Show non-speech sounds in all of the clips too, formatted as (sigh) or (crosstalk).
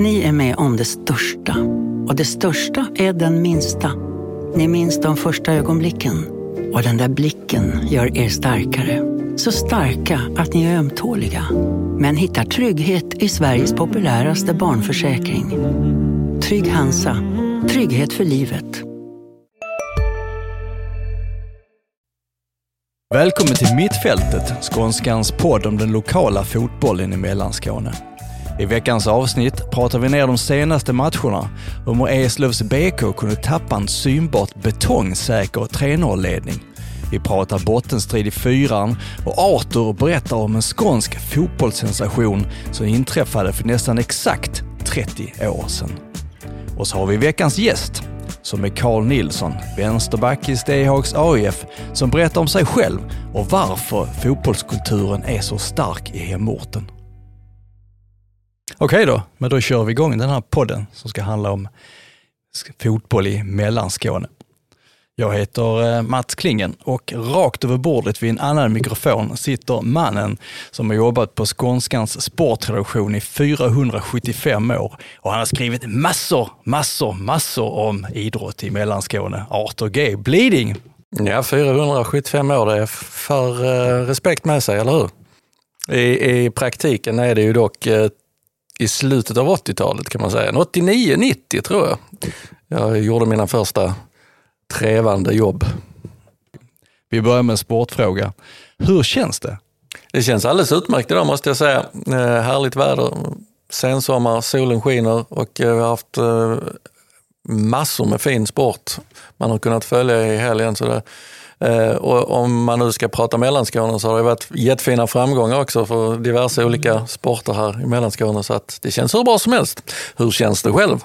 Ni är med om det största. Och det största är den minsta. Ni minns de första ögonblicken. Och den där blicken gör er starkare. Så starka att ni är ömtåliga. Men hittar trygghet i Sveriges populäraste barnförsäkring. Trygg Hansa. Trygghet för livet. Välkommen till Mittfältet, Skånskans podd om den lokala fotbollen i Mellanskåne. I veckans avsnitt pratar vi ner de senaste matcherna om hur Eslövs BK kunde tappa en synbart betongsäker 3-0-ledning. Vi pratar bottenstrid i fyran och Arthur berättar om en skånsk fotbollssensation som inträffade för nästan exakt 30 år sedan. Och så har vi veckans gäst som är Carl Nilsson, vänsterback i Stehags AIF, som berättar om sig själv och varför fotbollskulturen är så stark i hemorten. Okej då, men då kör vi igång den här podden som ska handla om fotboll i Mellanskåne. Jag heter eh, Mats Klingen och rakt över bordet vid en annan mikrofon sitter mannen som har jobbat på Skånskans sportredaktion i 475 år och han har skrivit massor, massor, massor om idrott i Mellanskåne. Arthur G. Bleeding. Ja, 475 år, det är för eh, respekt med sig, eller hur? I, I praktiken är det ju dock eh, i slutet av 80-talet kan man säga. 89, 90 tror jag. Jag gjorde mina första trevande jobb. Vi börjar med en sportfråga. Hur känns det? Det känns alldeles utmärkt idag måste jag säga. Eh, härligt väder, sensommar, solen skiner och eh, vi har haft eh, massor med fin sport man har kunnat följa i helgen. Så det, och om man nu ska prata Mellanskåne så har det varit jättefina framgångar också för diverse olika sporter här i Mellanskåne så att det känns hur bra som helst. Hur känns det själv?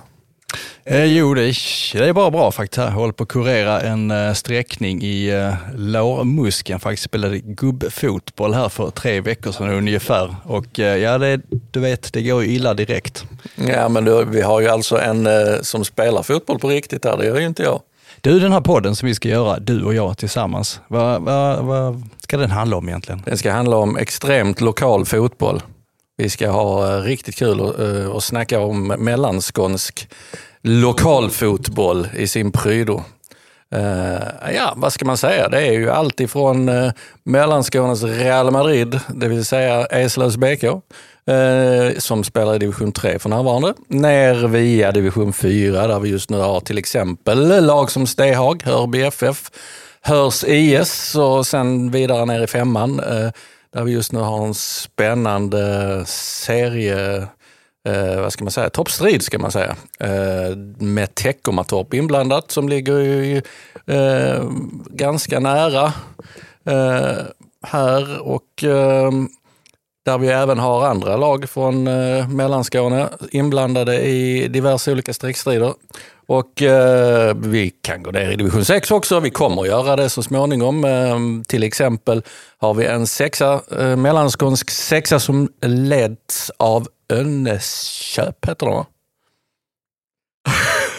Eh, jo, det är, det är bara bra faktiskt. Jag håller på att kurera en uh, sträckning i uh, lårmuskeln. Faktiskt spelade gubbfotboll här för tre veckor sedan ungefär. Och uh, ja, det, du vet, det går ju illa direkt. Ja, men du, vi har ju alltså en som spelar fotboll på riktigt här. Det gör ju inte jag. Du, den här podden som vi ska göra, du och jag tillsammans, vad, vad, vad ska den handla om egentligen? Den ska handla om extremt lokal fotboll. Vi ska ha eh, riktigt kul och, eh, och snacka om mellanskånsk lokalfotboll i sin prydo. Uh, ja, vad ska man säga? Det är ju allt ifrån uh, Mellanskånes Real Madrid, det vill säga Eslövs BK, eh, som spelar i division 3 för närvarande, ner via division 4 där vi just nu har till exempel lag som Stehag, Hörby FF, Hörs IS och sen vidare ner i femman eh, där vi just nu har en spännande serie eh, vad ska man säga, toppstrid ska man säga. Eh, med Teckomatorp inblandat som ligger ju eh, ganska nära eh, här och eh, där vi även har andra lag från eh, Mellanskåne inblandade i diverse olika streckstrider. Och eh, vi kan gå ner i division 6 också. Vi kommer att göra det så småningom. Eh, till exempel har vi en sexa, eh, mellanskånsk sexa som leds av Önnesköp heter de va?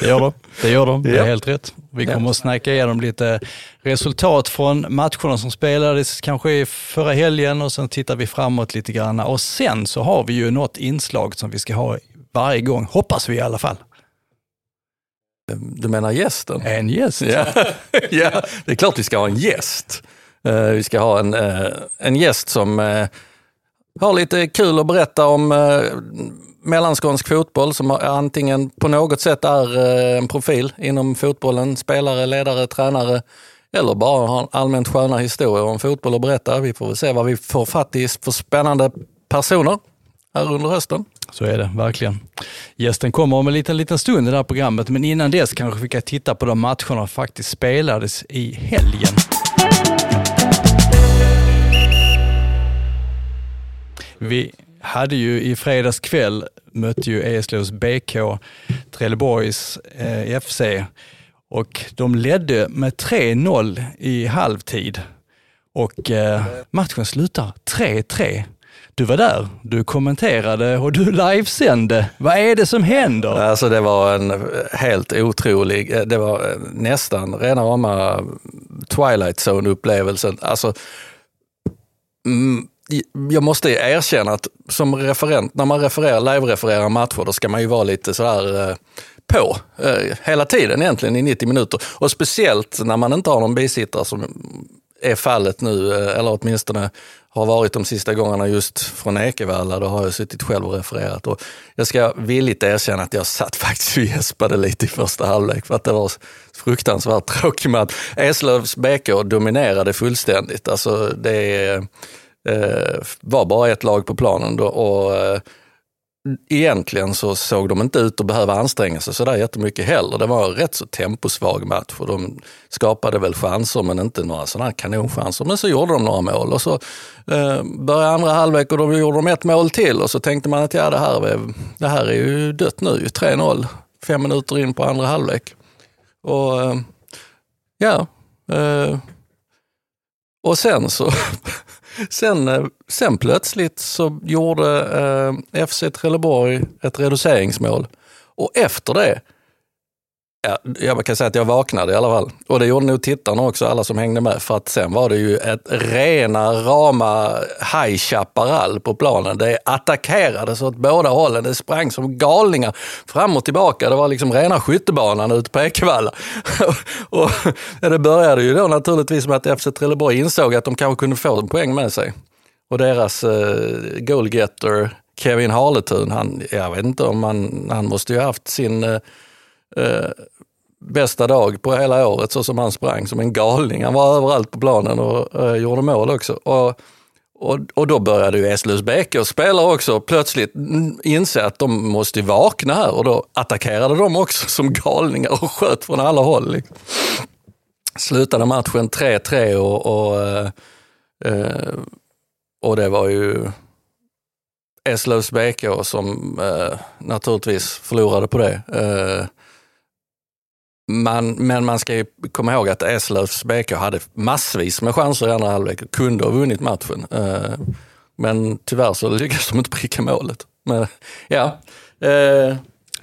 Det gör de. Det gör de. Det är helt rätt. Vi kommer att snacka igenom lite resultat från matcherna som spelades kanske i förra helgen och sen tittar vi framåt lite grann. Och sen så har vi ju något inslag som vi ska ha varje gång, hoppas vi i alla fall. Du menar gästen? En gäst. Ja, (laughs) ja det är klart vi ska ha en gäst. Uh, vi ska ha en, uh, en gäst som uh, har lite kul att berätta om eh, mellanskånsk fotboll som antingen på något sätt är eh, en profil inom fotbollen, spelare, ledare, tränare eller bara har allmänt sköna historier om fotboll att berätta. Vi får väl se vad vi får fatt i för spännande personer här under hösten. Så är det verkligen. Gästen kommer om en liten, liten stund i det här programmet, men innan dess kanske vi kan titta på de matcherna som faktiskt spelades i helgen. Vi hade ju i fredags kväll mötte ju Eslövs BK Trelleborgs eh, FC och de ledde med 3-0 i halvtid och eh, matchen slutar 3-3 du var där, du kommenterade och du livesände. Vad är det som händer? Alltså det var en helt otrolig, eh, det var eh, nästan rena rama Twilight Zone-upplevelsen. Alltså, mm, jag måste erkänna att som referent, när man refererar, live-refererar matcher, då ska man ju vara lite sådär eh, på eh, hela tiden egentligen i 90 minuter. Och speciellt när man inte har någon bisittare som är fallet nu, eh, eller åtminstone har varit de sista gångerna just från Ekevalla. Då har jag suttit själv och refererat. Och jag ska villigt erkänna att jag satt (laughs) faktiskt och gäspade lite i första halvlek för att det var fruktansvärt tråkig match. Eslövs BK dominerade fullständigt. Alltså det eh, var bara ett lag på planen då, och eh, egentligen så såg de inte ut att behöva anstränga sig sådär jättemycket heller. Det var en rätt så temposvag match och de skapade väl chanser men inte några sådana kanonchanser. Men så gjorde de några mål och så eh, började andra halvlek och då gjorde de ett mål till och så tänkte man att ja, det här är, det här är ju dött nu, 3-0, fem minuter in på andra halvlek. Och eh, ja, eh, och sen så (laughs) Sen, eh, sen plötsligt så gjorde eh, FC Trelleborg ett reduceringsmål. Och efter det Ja, jag kan säga att jag vaknade i alla fall. Och det gjorde nog tittarna också, alla som hängde med. För att sen var det ju ett rena rama High Chaparral på planen. Det attackerades åt båda hållen. Det sprang som galningar fram och tillbaka. Det var liksom rena skyttebanan ute på Ekevalla. (laughs) och det började ju då naturligtvis med att FC Trelleborg insåg att de kanske kunde få en poäng med sig. Och deras eh, goalgetter Kevin Harletun, han, jag vet inte om han, han måste ju haft sin eh, eh, bästa dag på hela året så som han sprang som en galning. Han var överallt på planen och eh, gjorde mål också. Och, och, och då började ju Eslövs BK spelare också plötsligt inse att de måste vakna här och då attackerade de också som galningar och sköt från alla håll. Slutade matchen 3-3 och, och, eh, eh, och det var ju Eslövs BK som eh, naturligtvis förlorade på det. Eh, man, men man ska ju komma ihåg att Eslövs BK hade massvis med chanser i andra halvlek och kunde ha vunnit matchen. Eh, men tyvärr så lyckades de inte pricka målet. Men, ja. Eh,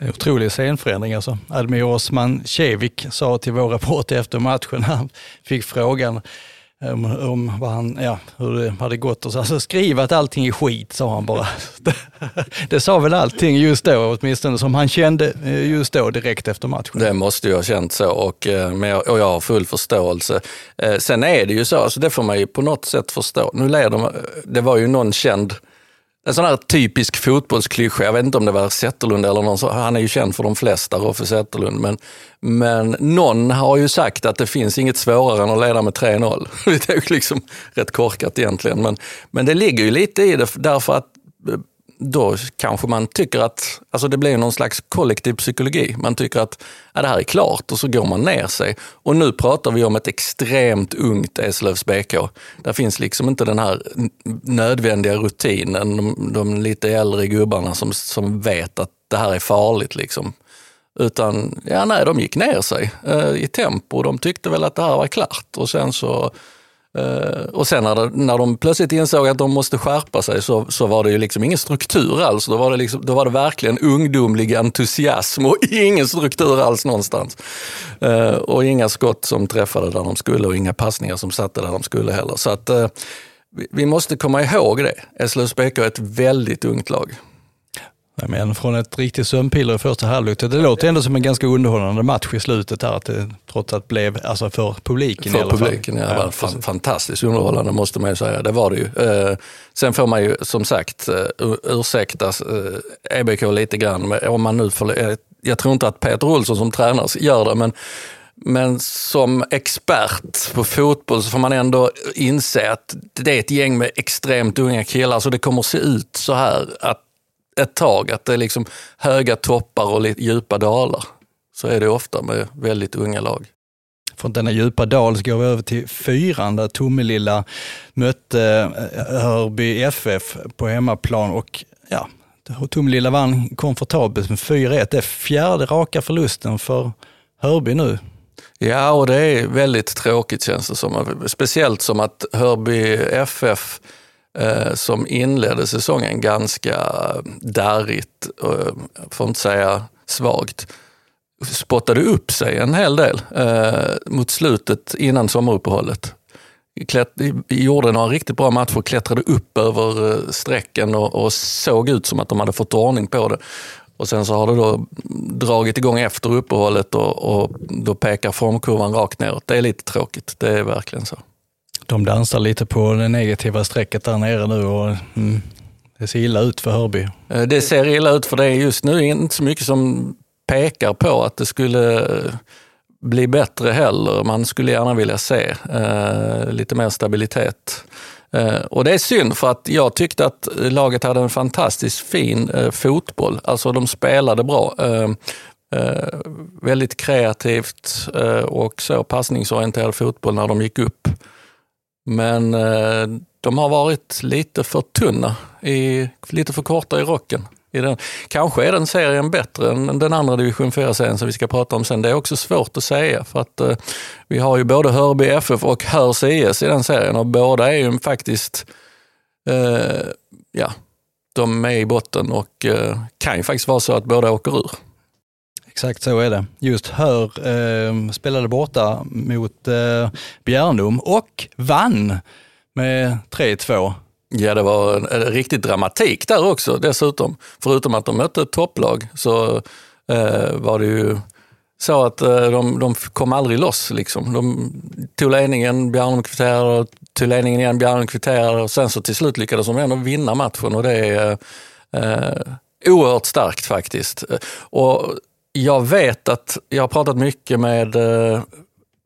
Otrolig scenförändring alltså. Admir Osman Cevic sa till vår rapport efter matchen, han fick frågan om, om vad han, ja, hur det hade gått. Och så. Alltså, skriv att allting är skit, sa han bara. (laughs) det sa väl allting just då, åtminstone som han kände eh, just då direkt efter matchen. Det måste ju ha känt så och, eh, och jag har full förståelse. Eh, sen är det ju så, alltså det får man ju på något sätt förstå. Nu leder det var ju någon känd en sån här typisk fotbollsklyscha, jag vet inte om det var Zetterlund eller någon, han är ju känd för de flesta, Roffe Zetterlund, men, men någon har ju sagt att det finns inget svårare än att leda med 3-0. (laughs) Det är ju liksom rätt korkat egentligen, men, men det ligger ju lite i det därför att eh, då kanske man tycker att, alltså det blir någon slags kollektiv psykologi. Man tycker att ja, det här är klart och så går man ner sig. Och nu pratar vi om ett extremt ungt Eslövs BK. Där finns liksom inte den här nödvändiga rutinen, de, de lite äldre gubbarna som, som vet att det här är farligt. Liksom. Utan, ja nej, de gick ner sig eh, i tempo. De tyckte väl att det här var klart och sen så Eh, och sen när, de, när de plötsligt insåg att de måste skärpa sig så, så var det ju liksom ingen struktur alls. Då var, det liksom, då var det verkligen ungdomlig entusiasm och (laughs) ingen struktur alls någonstans. Eh, och inga skott som träffade där de skulle och inga passningar som satte där de skulle heller. Så att eh, vi, vi måste komma ihåg det. Eslövs BK är ett väldigt ungt lag. Men från ett riktigt sömnpiller i första halvlek, det låter ändå som en ganska underhållande match i slutet där, att det trots allt blev, alltså för publiken för i alla publiken, fall. ja. ja fantastiskt underhållande måste man ju säga, det var det ju. Eh, sen får man ju som sagt uh, ursäkta eh, EBK lite grann, om man nu får, eh, jag tror inte att Peter Olsson som tränare gör det, men men som expert på fotboll så får man ändå inse att det är ett gäng med extremt unga killar, så det kommer se ut så här att ett tag, att det är liksom höga toppar och lite djupa dalar. Så är det ofta med väldigt unga lag. Från denna djupa dal så går vi över till fyran där Tomelilla mötte eh, Hörby FF på hemmaplan och ja, Tomelilla vann komfortabelt med 4-1. Det är fjärde raka förlusten för Hörby nu. Ja, och det är väldigt tråkigt känns det som. Speciellt som att Hörby FF Eh, som inledde säsongen ganska darrigt, eh, för att inte säga svagt, spottade upp sig en hel del eh, mot slutet innan sommaruppehållet. klätt, gjorde några riktigt bra matcher, klättrade upp över strecken och, och såg ut som att de hade fått ordning på det. Och sen så har det då dragit igång efter uppehållet och, och då pekar formkurvan rakt neråt. Det är lite tråkigt, det är verkligen så. De dansar lite på det negativa strecket där nere nu och mm, det ser illa ut för Hörby. Eh, det ser illa ut för det just nu inte så mycket som pekar på att det skulle eh, bli bättre heller. Man skulle gärna vilja se eh, lite mer stabilitet. Eh, och det är synd för att jag tyckte att laget hade en fantastiskt fin eh, fotboll. Alltså de spelade bra. Eh, eh väldigt kreativt och så passningsorienterad fotboll när de gick upp. Men eh, de har varit lite för tunna, i, lite för korta i rocken. I den. Kanske är den serien bättre än den andra division 4-serien som vi ska prata om sen. Det är också svårt att säga för att eh, vi har ju både Hörby FF och Hörs IS i den serien och båda är ju faktiskt, eh, ja, de är i botten och eh, kan ju faktiskt vara så att båda åker ur. Exakt så är det. Just Hör eh, spelade borta mot eh, Bjärnum och vann med 3-2. Ja, det var en, en riktig dramatik där också dessutom. Förutom att de mötte ett topplag så eh, var det ju så att eh, de, de kom aldrig loss. Liksom. De tog ledningen, Bjärnum kvitterade, tog ledningen igen, Bjärnum kvitterade och sen så till slut lyckades de ändå vinna matchen och det är eh, oerhört starkt faktiskt. Och jag vet att, jag har pratat mycket med eh,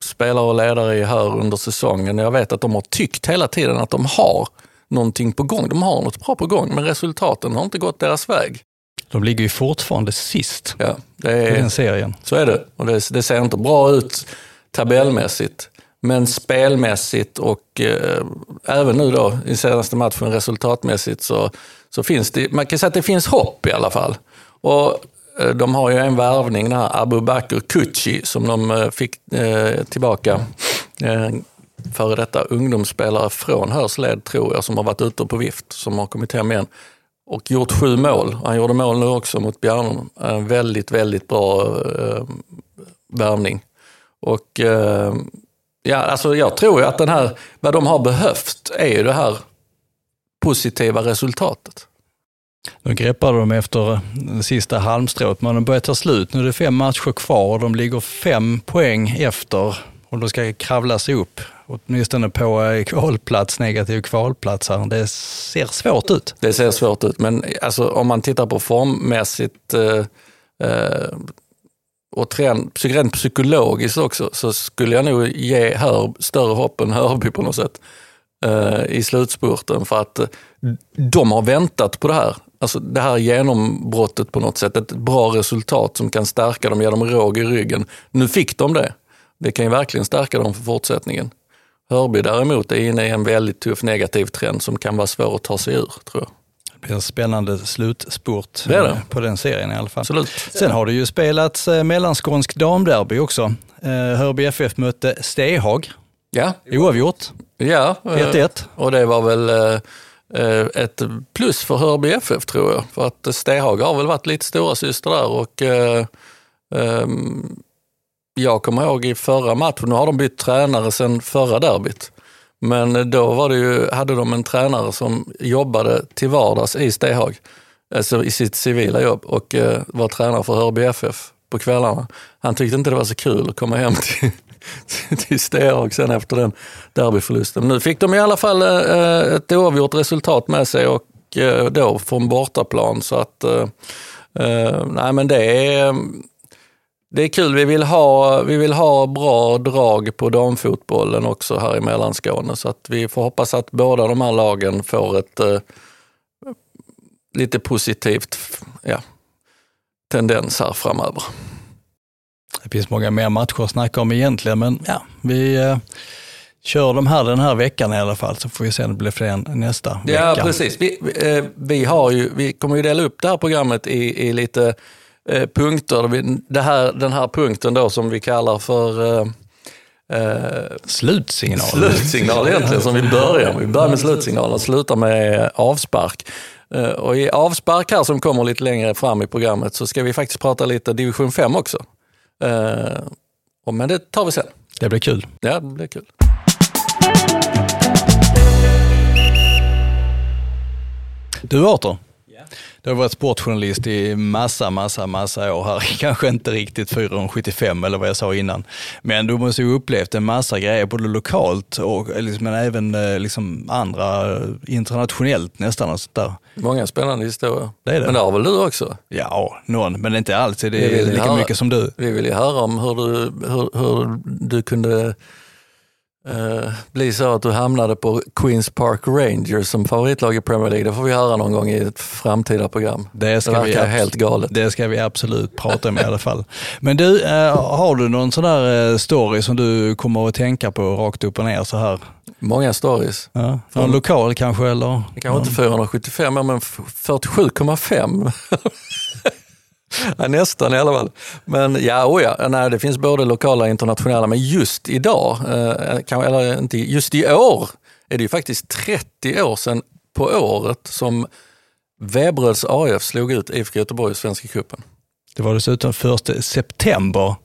spelare och ledare här under säsongen. Jag vet att de har tyckt hela tiden att de har någonting på gång. De har något bra på gång, men resultaten har inte gått deras väg. De ligger ju fortfarande sist ja, det är, i den serien. Så är det. Och det, det ser inte bra ut tabellmässigt. Men spelmässigt och eh, även nu då i senaste matchen resultatmässigt så, så finns det, man kan säga att det finns hopp i alla fall. Och Eh, de har ju en värvning, den här Abu Bakr Kuchi, som de eh, fick eh, tillbaka eh, före detta ungdomsspelare från Hörsled, tror jag, som har varit ute på vift, som har kommit hem igen och gjort sju mål. Han gjorde mål nu också mot Bjärnum. En väldigt, väldigt bra eh, värvning. Och eh, ja, alltså jag tror ju att den här, vad de har behövt är ju det här positiva resultatet. Nu greppade de efter eh, det sista halmstrået, men de börjar ta slut. Nu är det fem matcher kvar och de ligger fem poäng efter och de ska kravla sig upp åtminstone på eh, kvalplats, negativ kvalplats här. Det ser svårt ut. Det ser svårt ut, men alltså, om man tittar på formmässigt eh, eh, och rent psykologiskt också, så skulle jag nog ge Hör större hopp än Hörby på något sätt eh, i slutspurten. För att eh, de har väntat på det här. Alltså det här genombrottet på något sätt, ett bra resultat som kan stärka dem, ge dem råg i ryggen. Nu fick de det. Det kan ju verkligen stärka dem för fortsättningen. Hörby däremot är inne i en väldigt tuff negativ trend som kan vara svår att ta sig ur, tror jag. Det blir en spännande slutspurt det det. på den serien i alla fall. Absolut. Sen har det ju spelats eh, mellanskånsk damderby också. Eh, Hörby FF mötte Stehag. Ja. Oavgjort. Ja. 1-1. Eh, och det var väl Eh, ett plus för Hörby FF tror jag. För att Stehag har väl varit lite stora syster där och eh, ehm, jag kommer ihåg i förra matchen, nu har de bytt tränare sedan förra derbyt. Men då var det ju, hade de en tränare som jobbade till vardags i Stehag, alltså i sitt civila jobb och eh, var tränare för Hörby FF på kvällarna. Han tyckte inte det var så kul att komma hem till, (laughs) till Stehag sen efter den derbyförlusten. Nu fick de i alla fall eh, eh, ett oavgjort resultat med sig och eh, då från bortaplan så att, eh, eh nej men det är det är kul. Vi vill, ha, vi vill ha bra drag på damfotbollen också här i Mellanskåne. Så att vi får hoppas att båda de här lagen får ett eh, lite positivt ja, tendens här framöver. Det finns många mer matcher att snacka om egentligen, men ja, vi eh, kör de här den här veckan i alla fall, så får vi se om det blir fler nästa ja, vecka. Ja, precis. Vi, eh, vi, har ju, vi kommer ju dela upp det här programmet i, i lite eh, punkter. Det här, den här punkten då som vi kallar för eh, Eh, slutsignal. Slutsignal egentligen, som vi börjar med. Vi börjar med slutsignal och slutar med avspark. Eh, och i avspark här som kommer lite längre fram i programmet så ska vi faktiskt prata lite division 5 också. Uh, men det tar vi sen. Det blir kul. Ja, det blir kul. Du Arthur, du har varit sportjournalist i massa, massa, massa år här. (laughs) Kanske inte riktigt 475 eller vad jag sa innan. Men du måste ju upplevt en massa grejer, både lokalt och liksom, men även eh, liksom, andra, internationellt nästan och sånt där. Många spännande historier. Det är det. Men det har väl du också? Ja, någon, men inte alltid. Det är lika höra- mycket som du. Vi vill ju höra om hur du, hur, hur du kunde eh, bli så att du hamnade på Queens Park Rangers som favoritlag i Premier League. Det får vi höra någon gång i ett framtida program. Det Det ska, vi, verkar abs- helt galet. det ska vi absolut prata om i alla fall. Men du, eh, har du någon sån där eh, story som du kommer att tänka på rakt upp och ner så här? Många stories. Ja, någon Från- lokal kanske eller? Kanske inte 475 men f- 47,5. (laughs) (laughs) ja, nästan i alla fall. Men ja, oh ja, nej, det finns både lokala och internationella. Men just idag, eh, eller inte just i år, är det ju faktiskt 30 år sedan på året som Veberöds AIF slog ut IFK Göteborg i Svenska cupen. Det var dessutom första september.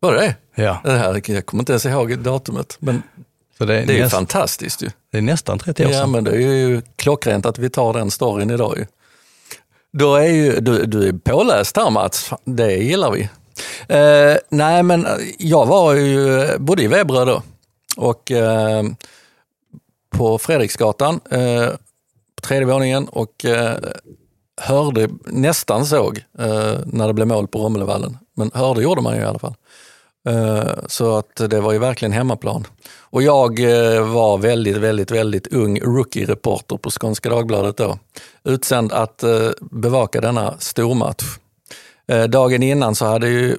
Var det? Ja, det här, jag kommer inte ens ihåg datumet, men så det är, det är ju näst, fantastiskt ju. det är nästan 30 år Ja, sedan. men det är ju klockrent att vi tar den storyn idag. Ju. Då är ju, du, du är påläst här Mats, det gillar vi. Eh, nej, men jag var ju, bodde i Veberöd då och eh, på Fredriksgatan, eh, på tredje våningen och eh, hörde, nästan såg eh, när det blev mål på Rommelvallen, Men hörde gjorde man ju i alla fall. Eh, så att det var ju verkligen hemmaplan. Och jag eh, var väldigt, väldigt, väldigt ung rookie-reporter på Skånska Dagbladet då. Utsänd att eh, bevaka denna stormatch. Dagen innan så hade ju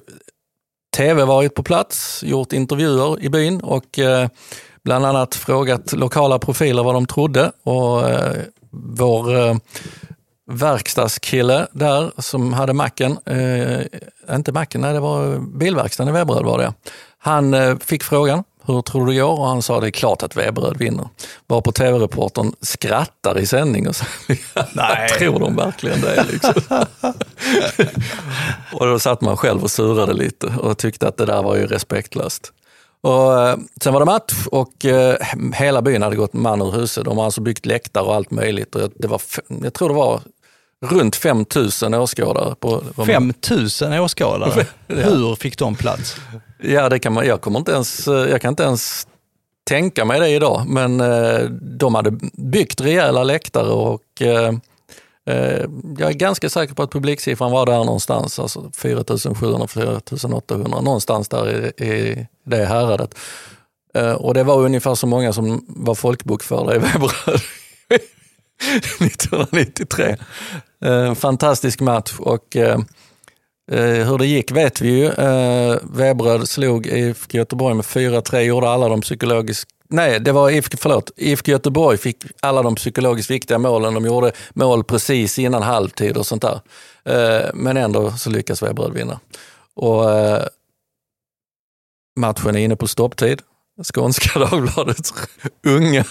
TV varit på plats, gjort intervjuer i byn och bland annat frågat lokala profiler vad de trodde. Och vår verkstadskille där som hade macken, eh, inte macken, nej det var bilverkstaden i Veberöd var det. Han eh, fick frågan, hur tror du det går? Och han sa det är klart att Veberöd vinner. Var på tv-reportern skrattar i sändning och sa, (laughs) tror de verkligen det? Liksom. (laughs) och då satt man själv och surade lite och tyckte att det där var ju respektlöst. Och, eh, sen var det match och eh, hela byn hade gått man ur huset. De har alltså byggt läktare och allt möjligt. Och det var, jag tror det var runt 5 000 åskådare. På, 5 000 åskådare. (laughs) Hur fick de plats? Ja, det kan man, jag, kommer inte ens, jag kan inte ens tänka mig det idag, men eh, de hade byggt rejäla läktare och eh, eh, jag är ganska säker på att publiksiffran var där någonstans, alltså 4700-4800, någonstans där i, det häradet. Och det var ungefär så många som var folkbokförda i (laughs) Veberöd (laughs) 1993. Eh, fantastisk match och eh, eh, hur det gick vet vi ju. Eh, Veberöd slog IFK Göteborg med 4-3, gjorde alla de psykologiskt Nej, det var IFK, förlåt. IFK Göteborg fick alla de psykologiskt viktiga målen. De gjorde mål precis innan halvtid och sånt där. Eh, men ändå så lyckas Veberöd vinna. Och eh, matchen är inne på stopptid. Skånska (laughs) Dagbladets unga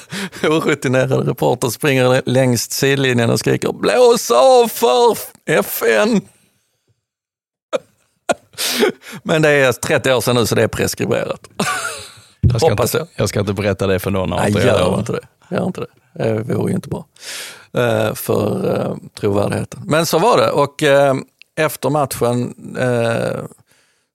orutinerade reporter springer längs sidlinjen och skriker blås av för FN! (laughs) Men det är 30 år sedan nu så det är preskriberat. (laughs) Jag ska, Hoppas inte, jag. jag ska inte berätta det för någon. Nej, gör inte det. Gör inte det. Det vore ju inte bra eh, för eh, trovärdigheten. Men så var det och eh, efter matchen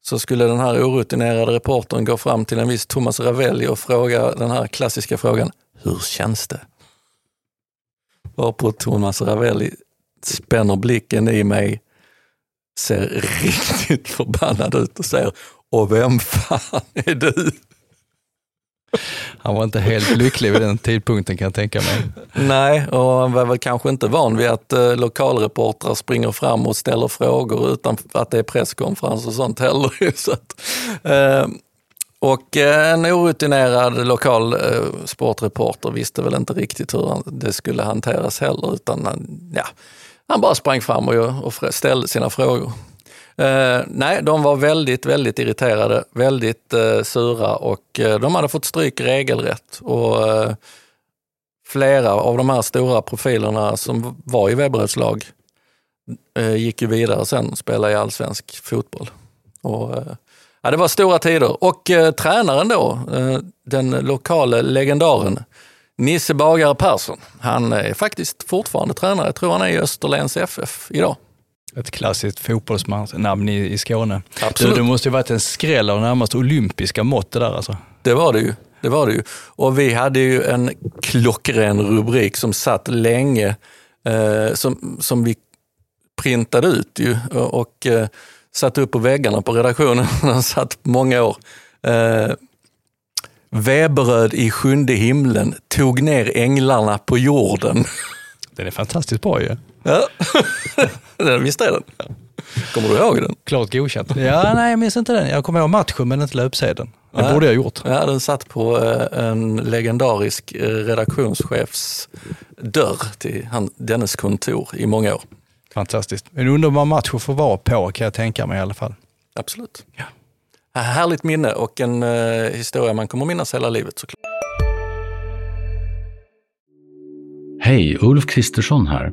så skulle den här orutinerade reportern gå fram till en viss Thomas Ravelli och fråga den här klassiska frågan, hur känns det? Varpå Thomas Ravelli spänner blicken i mig, ser (laughs) riktigt förbannad ut och säger, och vem fan är du? Han var inte helt lycklig vid den tidpunkten kan jag tänka mig. Nej, och han var väl kanske inte van vid att eh, lokalreportrar springer fram och ställer frågor utan att det är presskonferens och sånt heller. (laughs) Så att, eh, och eh, en orutinerad lokal eh, sportreporter visste väl inte riktigt hur han, det skulle hanteras heller, utan han, ja, han bara sprang fram och, och ställde sina frågor. Eh, nej, de var väldigt, väldigt irriterade, väldigt eh, sura och eh, de hade fått stryk regelrätt. Och, eh, flera av de här stora profilerna som var i Veberöds lag eh, gick ju vidare sen och spelade i allsvensk fotboll. Och, eh, ja, det var stora tider. Och eh, tränaren då, eh, den lokala legendaren Nisse Bagare Persson, han är faktiskt fortfarande tränare. Jag tror han är i Österlens FF idag. Ett klassiskt fotbollsnamn i, i Skåne. Absolut. Du, det måste ju varit en skräll av närmast olympiska mått det där alltså. Det var det ju. Det var det ju. Och vi hade ju en klockren rubrik som satt länge, eh, som, som vi printade ut ju och, och eh, satte upp på väggarna på redaktionen. (laughs) Den satt många år. Eh, Väbröd i sjunde himlen tog ner änglarna på jorden. Den är fantastiskt bra ju. Ja, (laughs) visst är den? Kommer du ihåg den? Klart godkänt. Ja, nej jag minns inte den. Jag kommer ihåg matchen men inte löpsedeln. Det Nej. borde jag ha gjort. Ja, den satt på eh, en legendarisk eh, redaktionschefs dörr till han, dennes kontor i många år. Fantastiskt. En underbar match att få vara på kan jag tänka mig i alla fall. Absolut. Ja. Härligt minne och en eh, historia man kommer minnas hela livet såklart. Hej, Ulf Kristersson här.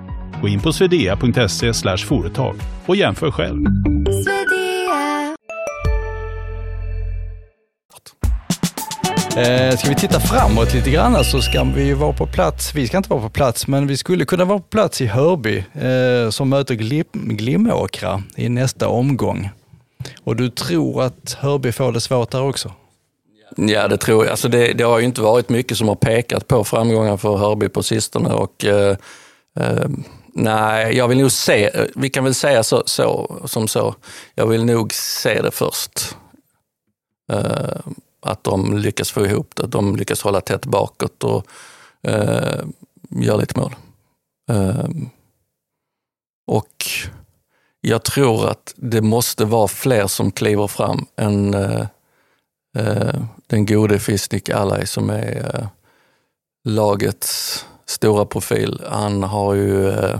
Gå in på swedea.se företag och jämför själv. Eh, ska vi titta framåt lite grann så ska vi vara på plats. Vi ska inte vara på plats, men vi skulle kunna vara på plats i Hörby eh, som möter Glim, Glimåkra i nästa omgång. Och du tror att Hörby får det svårt där också? Ja, det tror jag. Alltså det, det har ju inte varit mycket som har pekat på framgångar för Hörby på sistone. Och, eh, eh, nej, jag vill nog se, eh, vi kan väl säga så, så, som så, jag vill nog se det först. Uh, att de lyckas få ihop det, att de lyckas hålla tätt bakåt och uh, göra lite mål. Uh, och jag tror att det måste vara fler som kliver fram än den gode Fisnik Alay som är lagets stora profil. Han har ju, eh,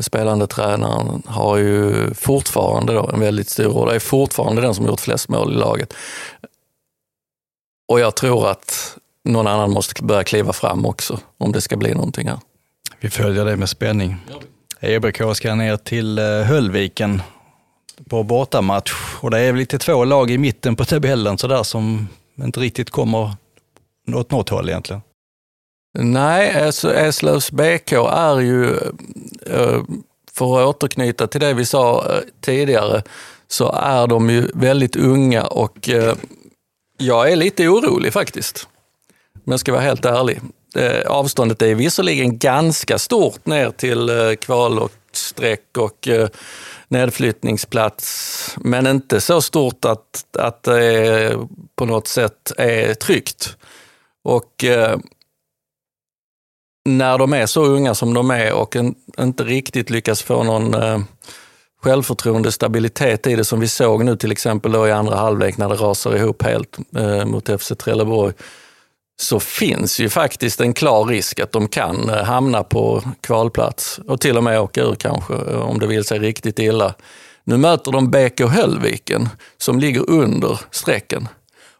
spelande tränaren, har ju fortfarande då en väldigt stor roll. är fortfarande den som gjort flest mål i laget. Och jag tror att någon annan måste börja kliva fram också om det ska bli någonting här. Vi följer det med spänning. EBK ska ner till eh, Höllviken på bortamatch och det är väl lite två lag i mitten på tabellen sådär som inte riktigt kommer åt något håll egentligen. Nej, Eslövs BK är ju, eh, för att återknyta till det vi sa eh, tidigare, så är de ju väldigt unga och eh, jag är lite orolig faktiskt. Men jag ska vara helt ärlig. Avståndet är visserligen ganska stort ner till kval och streck och nedflyttningsplats, men inte så stort att, att det på något sätt är tryggt. Och när de är så unga som de är och en, inte riktigt lyckas få någon eh, självförtroende, stabilitet i det som vi såg nu till exempel då i andra halvlek när det rasar ihop helt eh, mot FC Trelleborg, så finns ju faktiskt en klar risk att de kan eh, hamna på kvalplats och till och med åka ur kanske eh, om det vill sig riktigt illa. Nu möter de BK Höllviken som ligger under strecken.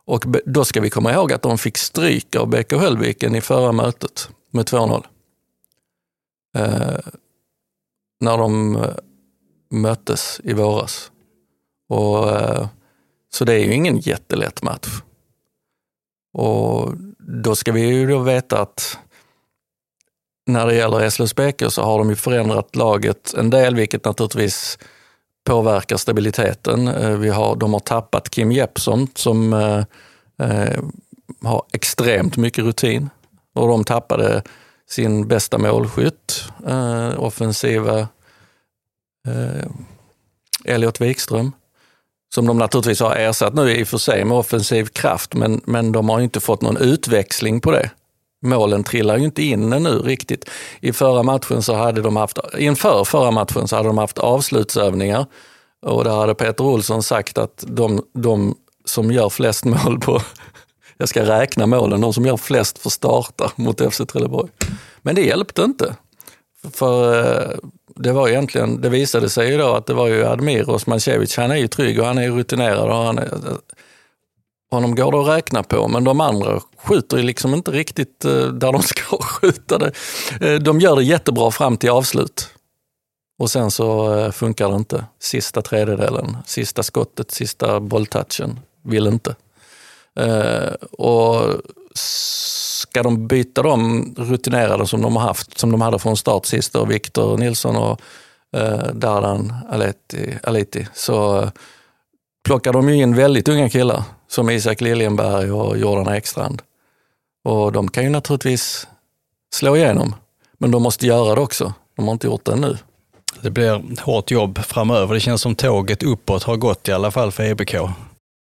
Och då ska vi komma ihåg att de fick stryk av BK Höllviken i förra mötet med 2-0. Eh, när de eh, möttes i våras. Och, eh, så det är ju ingen jättelätt match. Och då ska vi ju då veta att när det gäller Eslövs BK så har de ju förändrat laget en del, vilket naturligtvis påverkar stabiliteten. Eh, vi har, de har tappat Kim Jeppsson som eh, eh, har extremt mycket rutin och de tappade sin bästa målskytt, eh, offensiva eh, Elliot Wikström, som de naturligtvis har ersatt nu i och för sig med offensiv kraft, men, men de har inte fått någon utväxling på det. Målen trillar ju inte in ännu riktigt. I förra matchen så hade de haft, inför förra matchen så hade de haft avslutsövningar och där hade Peter Olsson sagt att de, de som gör flest mål på jag ska räkna målen, de som gör flest får starta mot FC Trelleborg. Men det hjälpte inte. För eh, det var egentligen, det visade sig ju då att det var ju Admir Osmancevic, han är ju trygg och han är rutinerad och han är, eh, honom går det att räkna på, men de andra skjuter ju liksom inte riktigt eh, där de (laughs) ska skjuta det. De gör det jättebra fram till avslut. Och sen så funkar det inte. Sista tredjedelen, sista skottet, sista bolltouchen, vill inte. Eh, och ska de byta de rutinerade som de har haft, som de hade från start sist, och Viktor Nilsson och eh, Dardan Aleti, Aliti, så eh, plockar de ju in väldigt unga killar som Isak Liljenberg och Jordan Ekstrand. Och de kan ju naturligtvis slå igenom, men de måste göra det också. De har inte gjort det ännu. Det blir hårt jobb framöver. Det känns som tåget uppåt har gått i alla fall för EBK.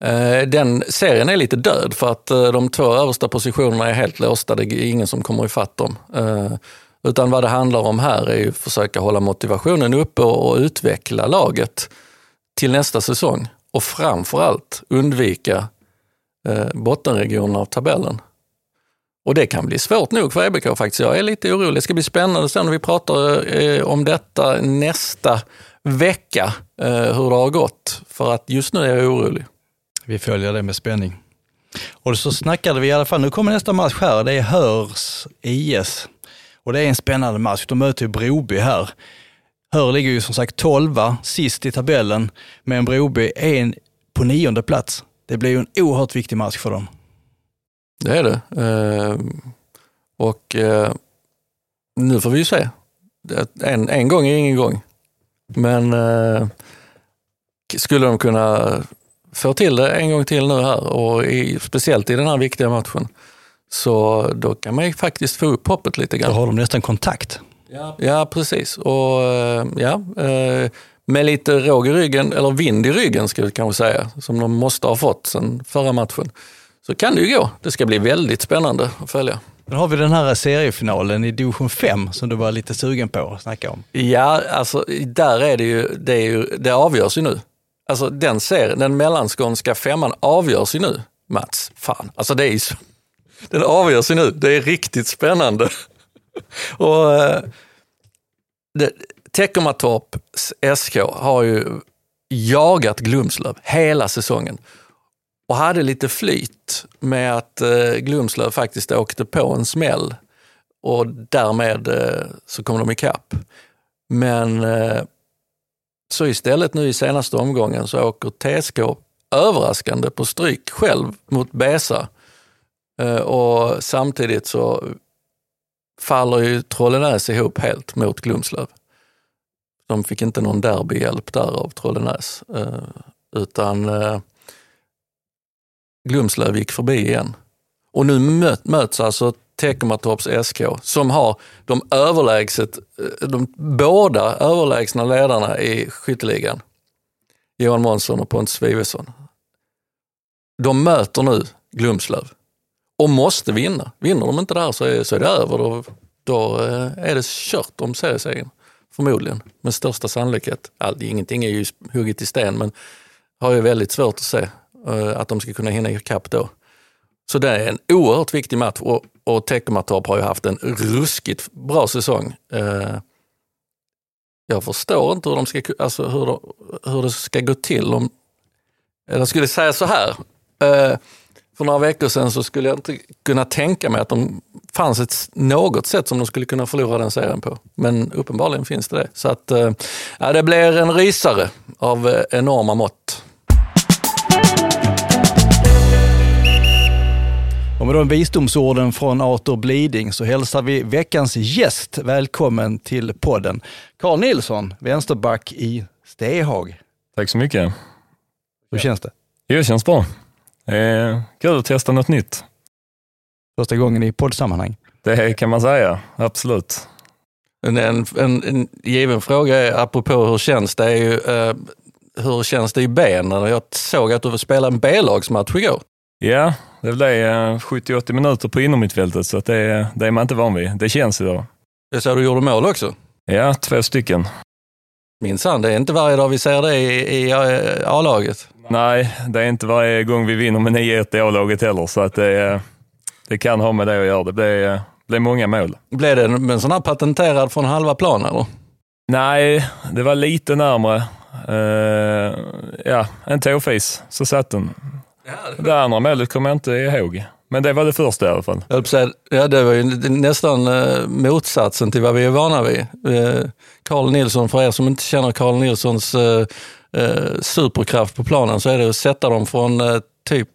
Eh, den serien är lite död för att eh, de två översta positionerna är helt låsta. Det är ingen som kommer ifatt dem. Eh, utan vad det handlar om här är att försöka hålla motivationen uppe och utveckla laget till nästa säsong och framförallt undvika eh, bottenregionen av tabellen. Och det kan bli svårt nog för EBK faktiskt. Jag är lite orolig. Det ska bli spännande sen när vi pratar om detta nästa vecka, hur det har gått. För att just nu är jag orolig. Vi följer det med spänning. Och så snackade vi i alla fall, nu kommer nästa match här, det är Hörs IS. Och det är en spännande match. De möter ju Broby här. Hör ligger ju som sagt 12 sist i tabellen, men Broby är på nionde plats. Det blir ju en oerhört viktig match för dem. Det är det. Eh, och eh, nu får vi ju se. En, en gång är ingen gång. Men eh, skulle de kunna få till det en gång till nu här och i, speciellt i den här viktiga matchen, så då kan man ju faktiskt få upp hoppet lite grann. Då har de nästan kontakt. Ja, ja precis. Och eh, ja, eh, med lite råg i ryggen, eller vind i ryggen ska vi kanske säga, som de måste ha fått sen förra matchen, så kan det ju gå. Det ska bli väldigt spännande att följa. Då har vi den här seriefinalen i division 5 som du var lite sugen på att snacka om. Ja, alltså där är det ju, det, är ju, det avgörs ju nu. Alltså den serien, den mellanskånska femman avgörs ju nu, Mats. Fan, alltså det är ju så. Den avgörs ju nu. Det är riktigt spännande. (laughs) Och eh, SK har ju jagat Glumslöv hela säsongen och hade lite flyt med att eh, Glumslöv faktiskt åkte på en smäll och därmed eh, så kom de ikapp. Men eh, så istället nu i senaste omgången så åker TSK överraskande på stryk själv mot Besa. Eh, och samtidigt så faller ju Trollenäs ihop helt mot Glumslöv. De fick inte någon derbyhjälp där av Trollenäs, eh, utan eh, Glumslöv gick förbi igen. Och nu möts alltså Teckomatorps SK som har de överlägset, eh, de båda överlägsna ledarna i skytteligan. Johan Månsson och Pontus Wivesson. De möter nu Glumslöv och måste vinna. Vinner de inte där så är, så är det över. Då, då eh, är det kört om seriesegern. Förmodligen, med största sannolikhet. All, ingenting är ju hugget i sten, men har ju väldigt svårt att se uh, att de ska kunna hinna ikapp då. Så det är en oerhört viktig match och, och Teckomatorp har ju haft en ruskigt bra säsong. Eh, jag förstår inte hur, de ska, alltså hur, hur det ska gå till om... Jag skulle säga så här. eh, för några veckor sedan så skulle jag inte kunna tänka mig att de fanns ett, något sätt som de skulle kunna förlora den serien på. Men uppenbarligen finns det det. Så att, eh, det blir en rysare av eh, enorma mått. Och med de visdomsorden från Arthur Bliding så hälsar vi veckans gäst välkommen till podden. Carl Nilsson, vänsterback i Stehag. Tack så mycket. Hur känns det? Jo, det känns bra. Eh, kul att testa något nytt. Första gången i poddsammanhang? Det kan man säga, absolut. En, en, en given fråga är, apropå hur känns det, är ju, eh, hur känns det i benen? Jag såg att du spelade en B-lagsmatch igår. Ja, det blev eh, 70-80 minuter på inomhittfältet, så det, det är man inte van vid. Det känns idag. Jag såg du gjorde mål också? Ja, två stycken. Minsann, det är inte varje dag vi ser det i, i A-laget. Nej, det är inte varje gång vi vinner med 9-1 i A-laget heller, så att det, det kan ha med det att göra. Det blir, blir många mål. Blev det en sån här patenterad från halva plan eller? Nej, det var lite närmre. Uh, ja, en tåfis, så satt den. Det andra målet kommer jag inte ihåg. Men det var det första i alla fall. Ja, det var ju nästan eh, motsatsen till vad vi är vana vid. Eh, Carl Nilsson, för er som inte känner Carl Nilssons eh, superkraft på planen så är det att sätta dem från typ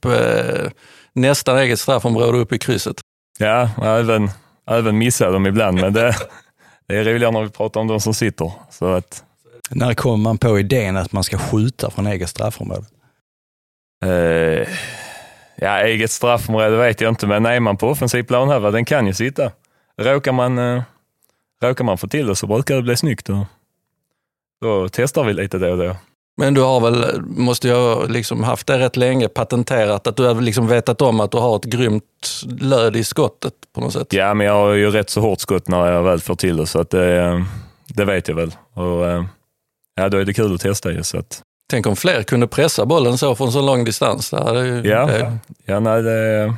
nästan eget straffområde upp i krysset. Ja, även, även missa dem ibland, men det, det är roligare när vi pratar om de som sitter. Så att... När kommer man på idén att man ska skjuta från eget straffområde? Uh, Ja, eget straffområde vet jag inte, men är man på offensiv planhalva, den kan ju sitta. Råkar man, eh, råkar man få till det så brukar det bli snyggt. Och då testar vi lite då och då. Men du har väl, måste jag liksom haft det rätt länge, patenterat, att du har liksom vetat om att du har ett grymt löd i skottet på något sätt? Ja, men jag har ju rätt så hårt skott när jag väl får till det, så att det, det vet jag väl. Och, eh, ja, då är det kul att testa ju. Så att, Tänk om fler kunde pressa bollen så från så lång distans. Det ju, ja, det... ja nej, det,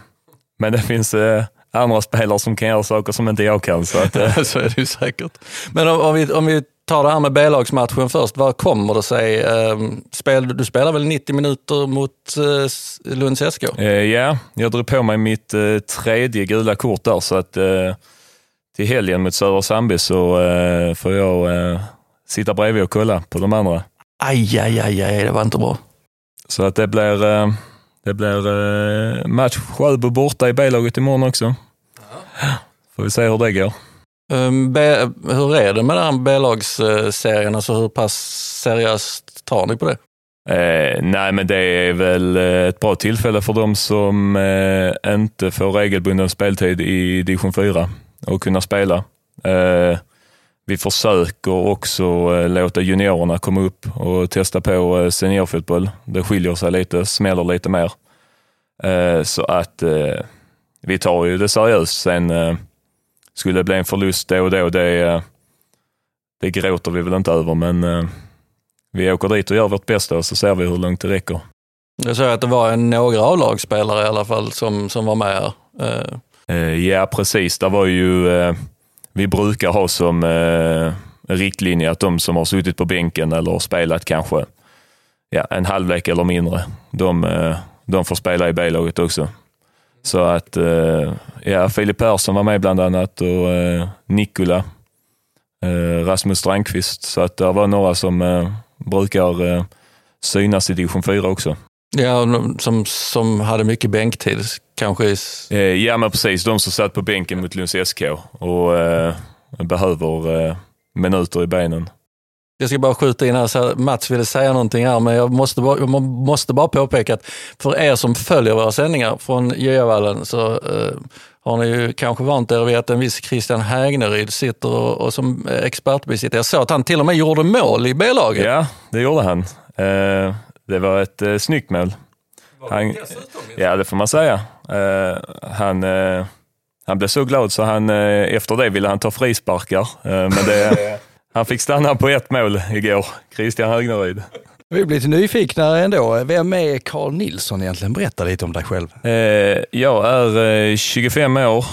men det finns eh, andra spelare som kan göra saker som inte jag kan. Så, att, eh. (laughs) så är det ju säkert. Men om, om, vi, om vi tar det här med B-lagsmatchen först. Vad kommer det sig? Eh, spel, du spelar väl 90 minuter mot eh, Lunds SK? Eh, ja, jag drog på mig mitt eh, tredje gula kort där. Så att, eh, till helgen mot Södra Sandby så får jag sitta bredvid och kolla på de andra. Aj, aj, aj, aj, det var inte bra. Så att det blir, eh, det blir eh, match Sjöbo borta i B-laget imorgon också. Ja. Får vi se hur det går. Um, B, hur är det med den här B-lagsserien? Alltså hur pass seriöst tar ni på det? Eh, nej, men det är väl eh, ett bra tillfälle för de som eh, inte får regelbunden speltid i division 4 att kunna spela. Eh, vi försöker också eh, låta juniorerna komma upp och testa på eh, seniorfotboll. Det skiljer sig lite, smäller lite mer. Eh, så att vi tar ju det seriöst. Sen skulle det bli en förlust då och då, det, det gråter vi väl inte över, men vi åker dit och gör vårt bästa och så ser vi hur långt det räcker. Jag såg att det var några A-lagsspelare i alla fall som, som var med här. Ja, precis. Det var ju vi brukar ha som eh, riktlinje att de som har suttit på bänken eller spelat kanske ja, en halvlek eller mindre, de, eh, de får spela i B-laget också. Så att eh, ja, Filip Persson var med bland annat och eh, Nikola, eh, Rasmus Strandqvist. Så att det var några som eh, brukar eh, synas i division 4 också. Ja, som, som hade mycket bänktid kanske? Eh, ja, men precis. De som satt på bänken mot Lunds SK och eh, behöver eh, minuter i benen. Jag ska bara skjuta in här, så Mats ville säga någonting här, men jag måste bara, jag måste bara påpeka att för er som följer våra sändningar från Göavallen så eh, har ni ju kanske vant er vid att en viss Christian Hägneryd sitter och, och som expertbesittare. Jag såg att han till och med gjorde mål i B-laget. Ja, det gjorde han. Eh, det var ett eh, snyggt mål. Han, ja, det får man säga. Uh, han, uh, han blev så glad så han, uh, efter det ville han ta frisparkar. men det, (laughs) han fick stanna på ett mål igår, Christian Högneryd. Vi blir lite nyfikna ändå. Vem är Carl Nilsson egentligen? Berätta lite om dig själv. jag är 25 år.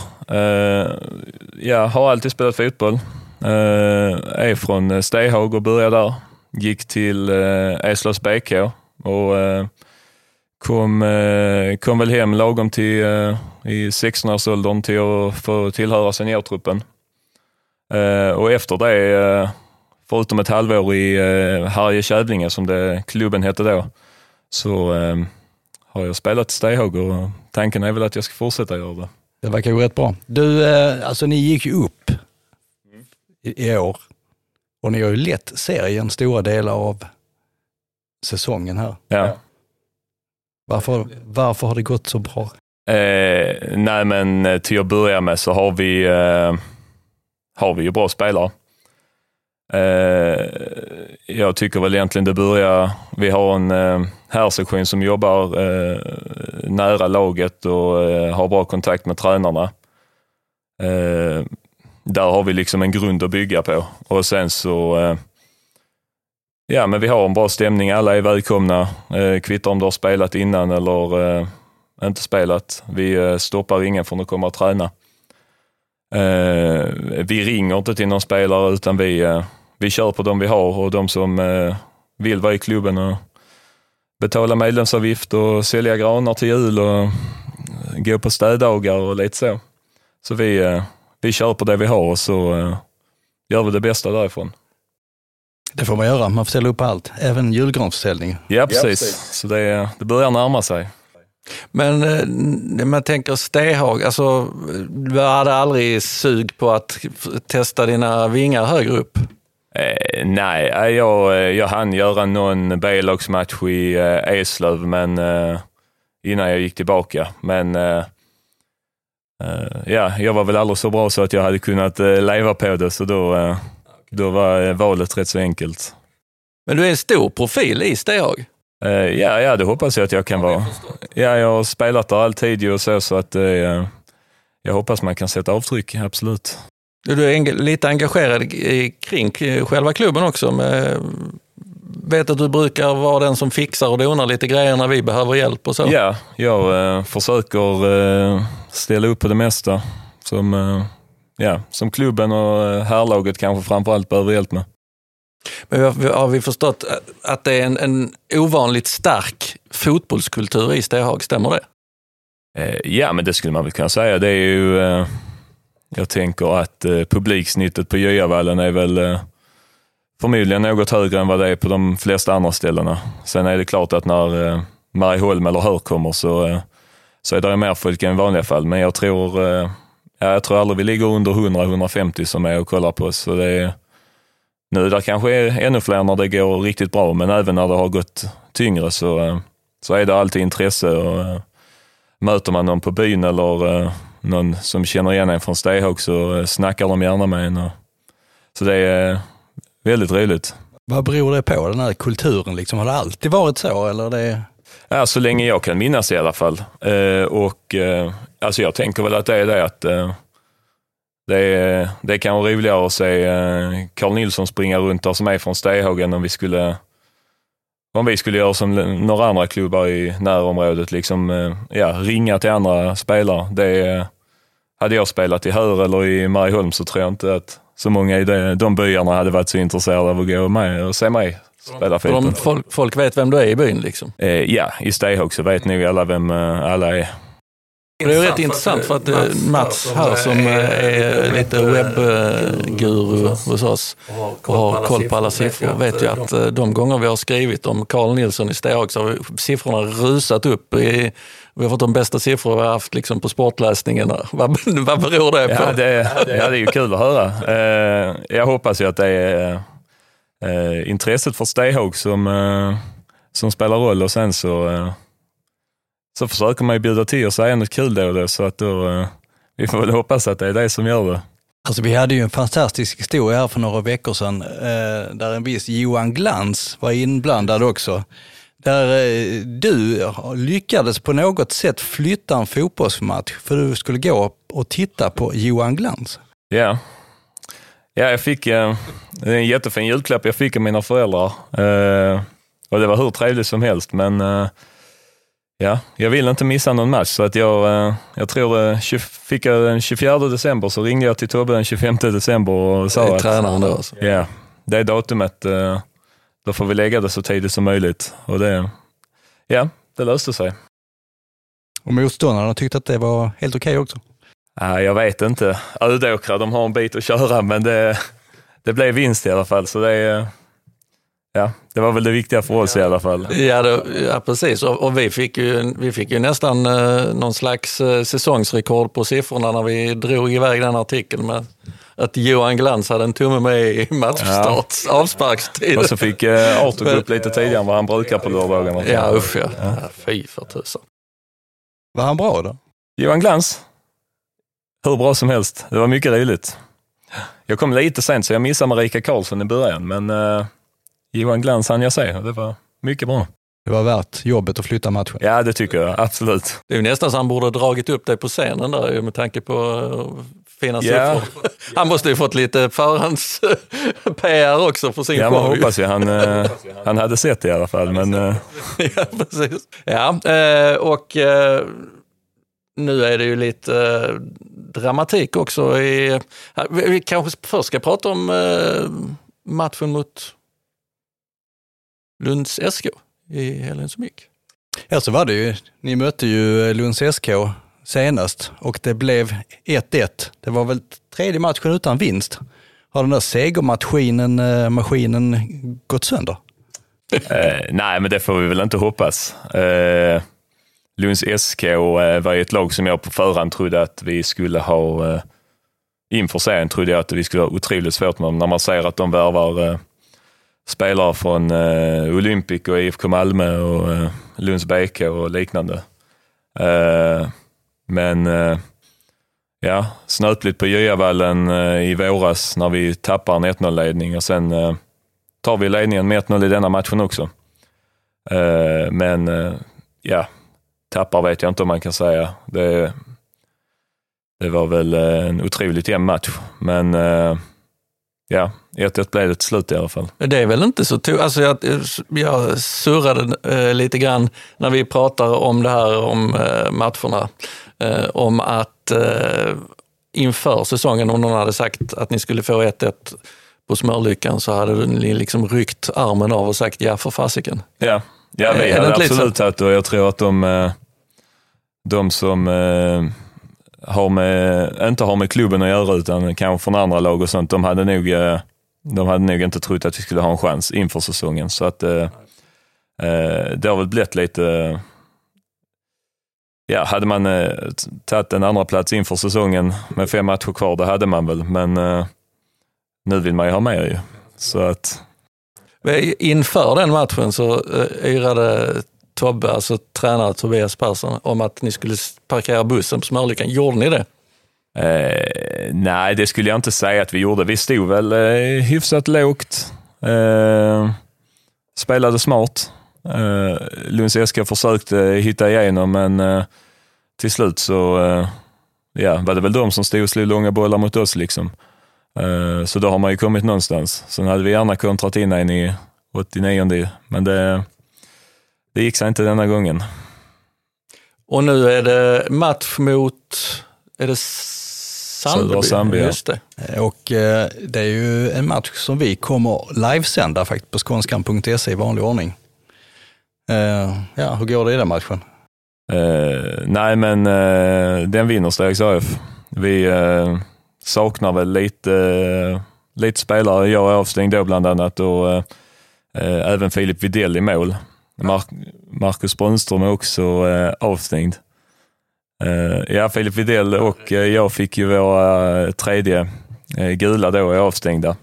jag har alltid spelat fotboll. är från Stehag och började där. Gick till Eslövs BK och eh, kom, eh, kom väl hem lagom till eh, i 16-årsåldern till att få tillhöra seniortruppen. Eh, och efter det, eh, förutom ett halvår i eh, Harje Kävlinge som det, klubben hette då, så har jag spelat i Stehag och tanken är väl att jag ska fortsätta göra det. Det verkar ju rätt bra. Du, alltså ni gick ju upp i, i år och ni har ju lett serien stora delar av säsongen här. Ja. Varför, varför har det gått så bra? Eh, nej, men eh, till att börja med så har vi, eh, har vi ju bra spelare. Eh, jag tycker väl egentligen det börjar, vi har en eh, herrsektion som jobbar eh, nära laget och eh, har bra kontakt med tränarna. Eh, där har vi liksom en grund att bygga på och sen så Ja, men vi har en bra stämning. Alla är välkomna. Eh, kvittar om du har spelat innan eller eh, inte spelat. Vi eh, stoppar ingen från att komma och träna. Eh, vi ringer inte till någon spelare utan vi, eh, vi kör på de vi har och de som eh, vill vara i klubben och betala medlemsavgift och sälja granar till jul och gå på städdagar och lite så. Så vi, eh, vi kör på det vi har och så eh, gör vi det bästa därifrån. Det får man göra, man får ställa upp allt, även julgransförsäljning. Ja, precis. Så det, det börjar närma sig. Men eh, man tänker Stehag, alltså, du hade aldrig sug på att testa dina vingar högre upp? Eh, nej, eh, jag, eh, jag hann göra någon B-lagsmatch i eh, Eslöv men, eh, innan jag gick tillbaka. Men eh, eh, ja, jag var väl aldrig så bra så att jag hade kunnat eh, leva på det, så då, eh, då var eh, valet rätt så enkelt. Men du är en stor profil i Stehag. Eh, ja, ja, det hoppas jag att jag kan vara. Ja, jag har spelat där alltid och så, så att eh, jag hoppas man kan sätta avtryck, absolut. Du är lite engagerad i, kring själva klubben också. Med, vet att du brukar vara den som fixar och donar lite grejer när vi behöver hjälp och så. Ja, jag eh, försöker ställa upp på det mesta som, ja, som klubben och eh, herrlaget kanske framförallt behöver hjälp med. Men har vi- förstått att det är en, en ovanligt stark fotbollskultur i Stehag, stämmer det? Eh, ja, men det skulle man väl kunna säga. Det är ju, eh, jag tänker att eh, publiksnittet på Göjavallen är väl eh, förmodligen något högre än vad det är på de flesta andra ställena. Sen är det klart att när eh, Marieholm eller Hör kommer så, eh, så är det mer folk än i vanliga fall. Men jag tror, eh, ja, jag tror aldrig vi ligger under 100-150 som är och kollar på oss. Så det är, nu där kanske är ännu fler när det går riktigt bra, men även när det har gått tyngre så, eh, så är det alltid intresse. Och, eh, möter man någon på byn eller eh, någon som känner igen en från Stehag så snackar de gärna med en. Och, så det är väldigt roligt. Vad beror det på, den här kulturen? Liksom? Har det alltid varit så? Eller det... Ja, så länge jag kan minnas i alla fall. Eh, och eh, alltså jag tänker väl att det är det att eh, det, är, det kan vara roligare att se eh, Carl Nilsson springa runt där som är från Stehagen, om vi skulle om vi skulle göra som några andra klubbar i närområdet, liksom, eh, ja, ringa till andra spelare. Det, hade jag spelat i Hör eller i Marieholm så tror jag inte att så många i de byarna hade varit så intresserade av att gå med och se mig spela För de, folk, folk vet vem du är i byn liksom. Eh, ja, i Stehag så vet nog alla vem eh, alla är. Det är rätt intressant för att eh, Mats här som eh, är lite webbguru hos oss och har koll på alla siffror vet ju att eh, de gånger vi har skrivit om Carl Nilsson i Stehag så har siffrorna rusat upp. I, vi har fått de bästa siffror vi har haft liksom på sportläsningen. (laughs) Vad, vad beror det på? Ja, det, ja, det är ju kul att höra. Eh, jag hoppas ju att det är eh, intresset för Stehag som, eh, som spelar roll och sen så, eh, så försöker man ju bjuda till och säga något kul då och då, så att då, eh, vi får väl hoppas att det är det som gör det. Alltså vi hade ju en fantastisk historia här för några veckor sedan eh, där en viss Johan Glans var inblandad också. Där eh, du lyckades på något sätt flytta en fotbollsmatch för du skulle gå och titta på Johan Glans. Ja, ja jag fick eh, det en jättefin julklapp jag fick av mina föräldrar. Eh, och det var hur trevligt som helst, men eh, ja, jag ville inte missa någon match. Så att jag, eh, jag tror eh, 20, fick jag den 24 december så ringde jag till Tobbe den 25 december och Det sa är att tränaren då. Alltså. ja, det är datumet, eh, då får vi lägga det så tidigt som möjligt. Och det, ja, det löste sig. Och motståndarna tyckte att det var helt okej också. Nej, jag vet inte. Ödåkra, de har en bit att köra, men det, det blev vinst i alla fall. Så det, är- ja, det var väl det viktiga för oss i alla fall. Ja, det, ja precis. Och, och vi, fick ju, vi fick ju nästan eh, någon slags eh, säsongsrekord på siffrorna när vi drog iväg den artikeln med att Johan Glans hade en tumme med i (laughs) matchstarts avsparkstid. Och så fick eh, Arthur gå upp lite tidigare än vad han brukar på lördagarna. Ja, usch ja. ja. Fy för tusan. Var han bra då? Johan Glans, hur bra som helst. Det var mycket roligt. Jag kom lite sent så jag missade Marika Karlsson i början, men eh, Johan Glans hann jag se och det var mycket bra. Det var värt jobbet att flytta matchen. Ja, det tycker jag absolut. Det är ju nästan så han borde ha dragit upp dig på scenen där med tanke på eh, fina Ja. siffror. Han måste ju fått lite förhands-PR också för sin Ja, man show. hoppas ju. Han, eh, han hade sett det i alla fall. Men, eh, (laughs) ja, precis. Ja, och nu är det ju lite eh, dramatik också. I, vi vi kanske först ska prata om eh, matchen mot Lunds SK i helgen som gick. Ja, så var det ju. Ni mötte ju Lunds SK senast och det blev 1-1. Det var väl tredje matchen utan vinst. Har den där segermaskinen eh, maskinen gått sönder? Eh, nej, men det får vi väl inte hoppas. Eh, Lunds SK eh, var ju ett lag som jag på förhand trodde att vi skulle ha, eh, inför serien trodde jag att vi skulle ha otroligt svårt med dem. När man ser att de värvar eh, spelare från eh, Olympic och IFK Malmö och eh, Lunds BK och liknande. Eh, men eh, ja, snöpligt på Gyavallen eh, i våras när vi tappar en 1-0-ledning och sen tar vi ledningen med 1-0 i denna matchen också. Men ja, tappar vet jag inte om man kan säga. Det, det var väl eh, en otroligt jämn match, men eh, ja, 1-1 blev det till slut i alla fall. Det är väl inte så to- alltså jag, jag surrade eh, lite grann när vi pratar om det här om eh, matcherna. Eh, om att eh, inför säsongen, om någon hade sagt att ni skulle få 1-1 på Smörlyckan så hade ni liksom ryckt armen av och sagt ja för fasiken. Ja, ja Är vi hade absolut tagit och jag tror att de, eh, de som eh, har med, inte har med klubben att göra utan kanske från andra lag och sånt, de hade nog, eh, de hade nog inte trott att vi skulle ha en chans inför säsongen. Så att eh, eh, det har väl blivit lite, ja, hade man eh, tagit en andra plats inför säsongen med fem matcher kvar, det hade man väl, men eh, nu vill man ju ha mer ju. Så att, Inför den matchen så eh, yrade Tobbe, alltså tränare Tobias Persson, om att ni skulle parkera bussen på Smörlyckan. Gjorde ni det? Eh, nej, det skulle jag inte säga att vi gjorde. Vi stod väl eh, hyfsat lågt. Eh, spelade smart. Eh, Lunds SK försökte hitta igenom, men eh, till slut så eh, ja, var det väl de som stod och slog långa bollar mot oss. liksom. Eh, så då har man ju kommit någonstans. Sen hade vi gärna kontrat in en i 89 men det, det gick sig inte denna gången. Och nu är det match mot, är det Sandeby? Sandby, ja. Just det. Och eh, det är ju en match som vi kommer livesända faktiskt på skånskan.se i vanlig ordning. Eh, ja, hur går det i den matchen? Eh, nej, men den vinner Stegs AF. Vi saknar väl lite, eh, lite spelare. Jag är avstängd då bland annat och eh, även Filip Widell i mål. Mar- Marcus Brunström är också eh, avstängd. Eh, ja, Filip Widell och eh, jag fick ju våra eh, tredje eh, gula då, är avstängda.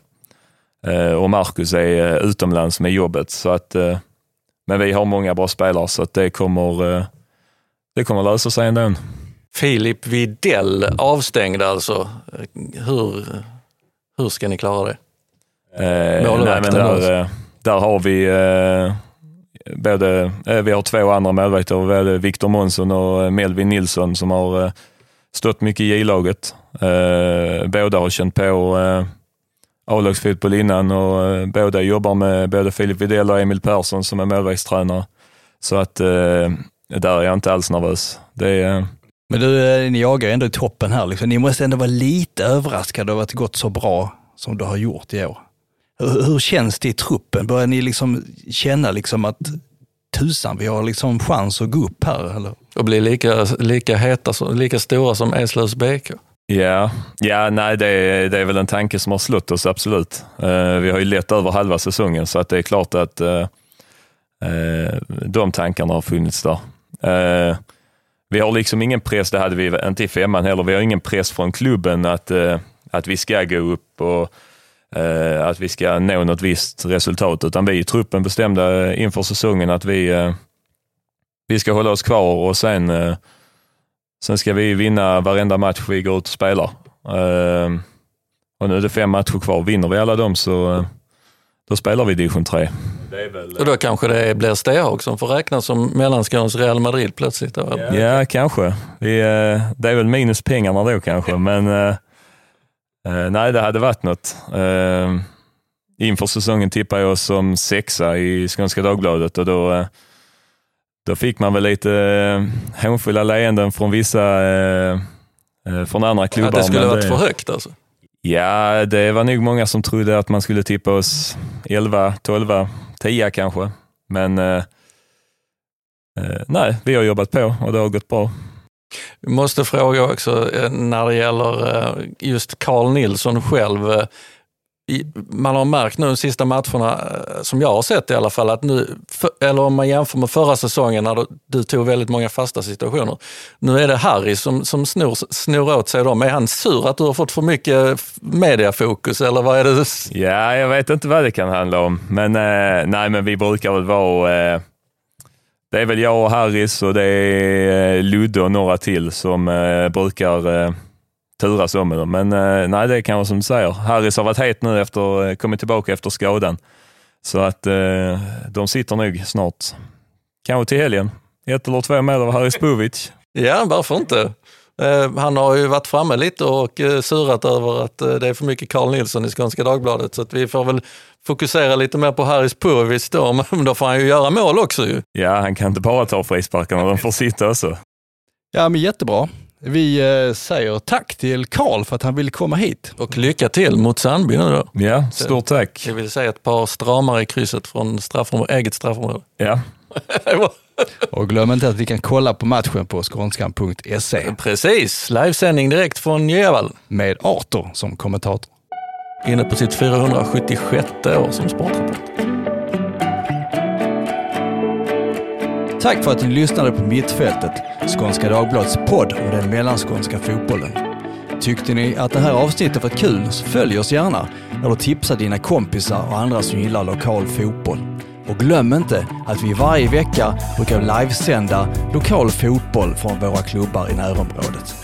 Eh, och Marcus är eh, utomlands med jobbet. Så att, eh, men vi har många bra spelare så att det kommer eh, det kommer lösa sig ändå. Filip Widell avstängd alltså. Hur, hur ska ni klara det? Eh, nej, Målvakten men alltså. där, eh, där har vi eh, både, eh, vi har två andra målvakter, både Viktor Månsson och eh, Melvin Nilsson som har stått mycket i J-laget. Eh, båda har känt på eh, A-lagsfotboll innan och eh, båda jobbar med både Filip Widell och Emil Persson som är målvaktstränare. Så att eh, där är jag inte alls nervös. Det är, Men du, eh, ni jagar ändå i toppen här. Liksom. Ni måste ändå vara lite överraskade över att det gått så bra som det har gjort i år. Hur, hur känns det i truppen? Börjar ni liksom känna liksom att tusan, vi har liksom chans att gå upp här? Eller? Och bli lika, lika heta, lika stora som Eslövs BK? Ja, ja nej, det, är- det är väl en tanke som har slått oss, absolut. Eh, vi har ju lett över halva säsongen, så att det är klart att eh, eh, de tankarna har funnits där. Vi har liksom ingen press, det hade vi inte i femman heller, vi har ingen press från klubben att, eh, att vi ska gå upp och eh, att vi ska nå något visst resultat, utan vi i truppen bestämde inför säsongen att vi, eh, vi ska hålla oss kvar och sen eh, Sen ska vi vinna varenda match vi går ut och spelar. Eh, och nu är det fem matcher kvar. Vinner vi alla dem så eh, då spelar vi division 3. Och då kanske det blir Stehag som får räknas som Mellanskånes Real Madrid plötsligt. Då. Ja, kanske. Vi, det är väl minus pengarna då kanske, (laughs) men eh, Eh, nej, det hade varit något. Eh, inför säsongen tippade jag som sexa i Skånska Dagbladet och då, då fick man väl lite hånfulla leenden från vissa, från andra klubbar. Att det skulle men varit för högt alltså? Ja, det var nog många som trodde att man skulle tippa oss 11, 12, 10 kanske. Men eh, eh, nej, vi har jobbat på och det har gått bra. Jag måste fråga också eh, när det gäller eh, just Carl Nilsson själv. Eh, man har märkt nu de sista matcherna, eh, som jag har sett i alla fall, att nu, eller om man jämför med förra säsongen när du tog väldigt många fasta situationer. Nu är det Harry som, som snor, snor åt sig dem. Är han sur att du har fått för mycket mediafokus eller vad är det? Ja, jag vet inte vad det kan handla om. Men eh, nej, men vi brukar väl vara eh, det är väl jag och Harris och det är eh, Ludde och några till som eh, brukar eh, turas om med dem. Men eh, nej, det är kanske som du säger. Harris har varit het nu efter, eh, kommit tillbaka efter skadan. Så att eh, de sitter nog snart, kanske till helgen, ett eller två mål av Haris Bovic. Ja, varför inte? Eh, han har ju varit framme lite och eh, surat över att det är för mycket Carl Nilsson i Skånska Dagbladet, så att vi får väl fokusera lite mer på Haris Purvis då, (laughs) men då får han ju göra mål också ju. Ja, han kan inte bara ta frisparkarna, de får sitta också. Ja, men jättebra. Vi eh, säger tack till Karl för att han ville komma hit. Och lycka till mot Sandby nu då. Ja, stort tack. Jag vill säga ett par stramare i krysset från straffområde, eget straffområde. Ja. (laughs) och glöm inte att vi kan kolla på matchen på skånskan.se. Precis, livesändning direkt från Njövall. Med Arthur som kommentator. Inne på sitt 476 år som sportrapport. Tack för att ni lyssnade på Mittfältet, Skånska Dagbladets podd om den mellanskånska fotbollen. Tyckte ni att det här avsnittet var kul så följ oss gärna eller tipsa dina kompisar och andra som gillar lokal fotboll. Och glöm inte att vi varje vecka brukar livesända lokal fotboll från våra klubbar i närområdet.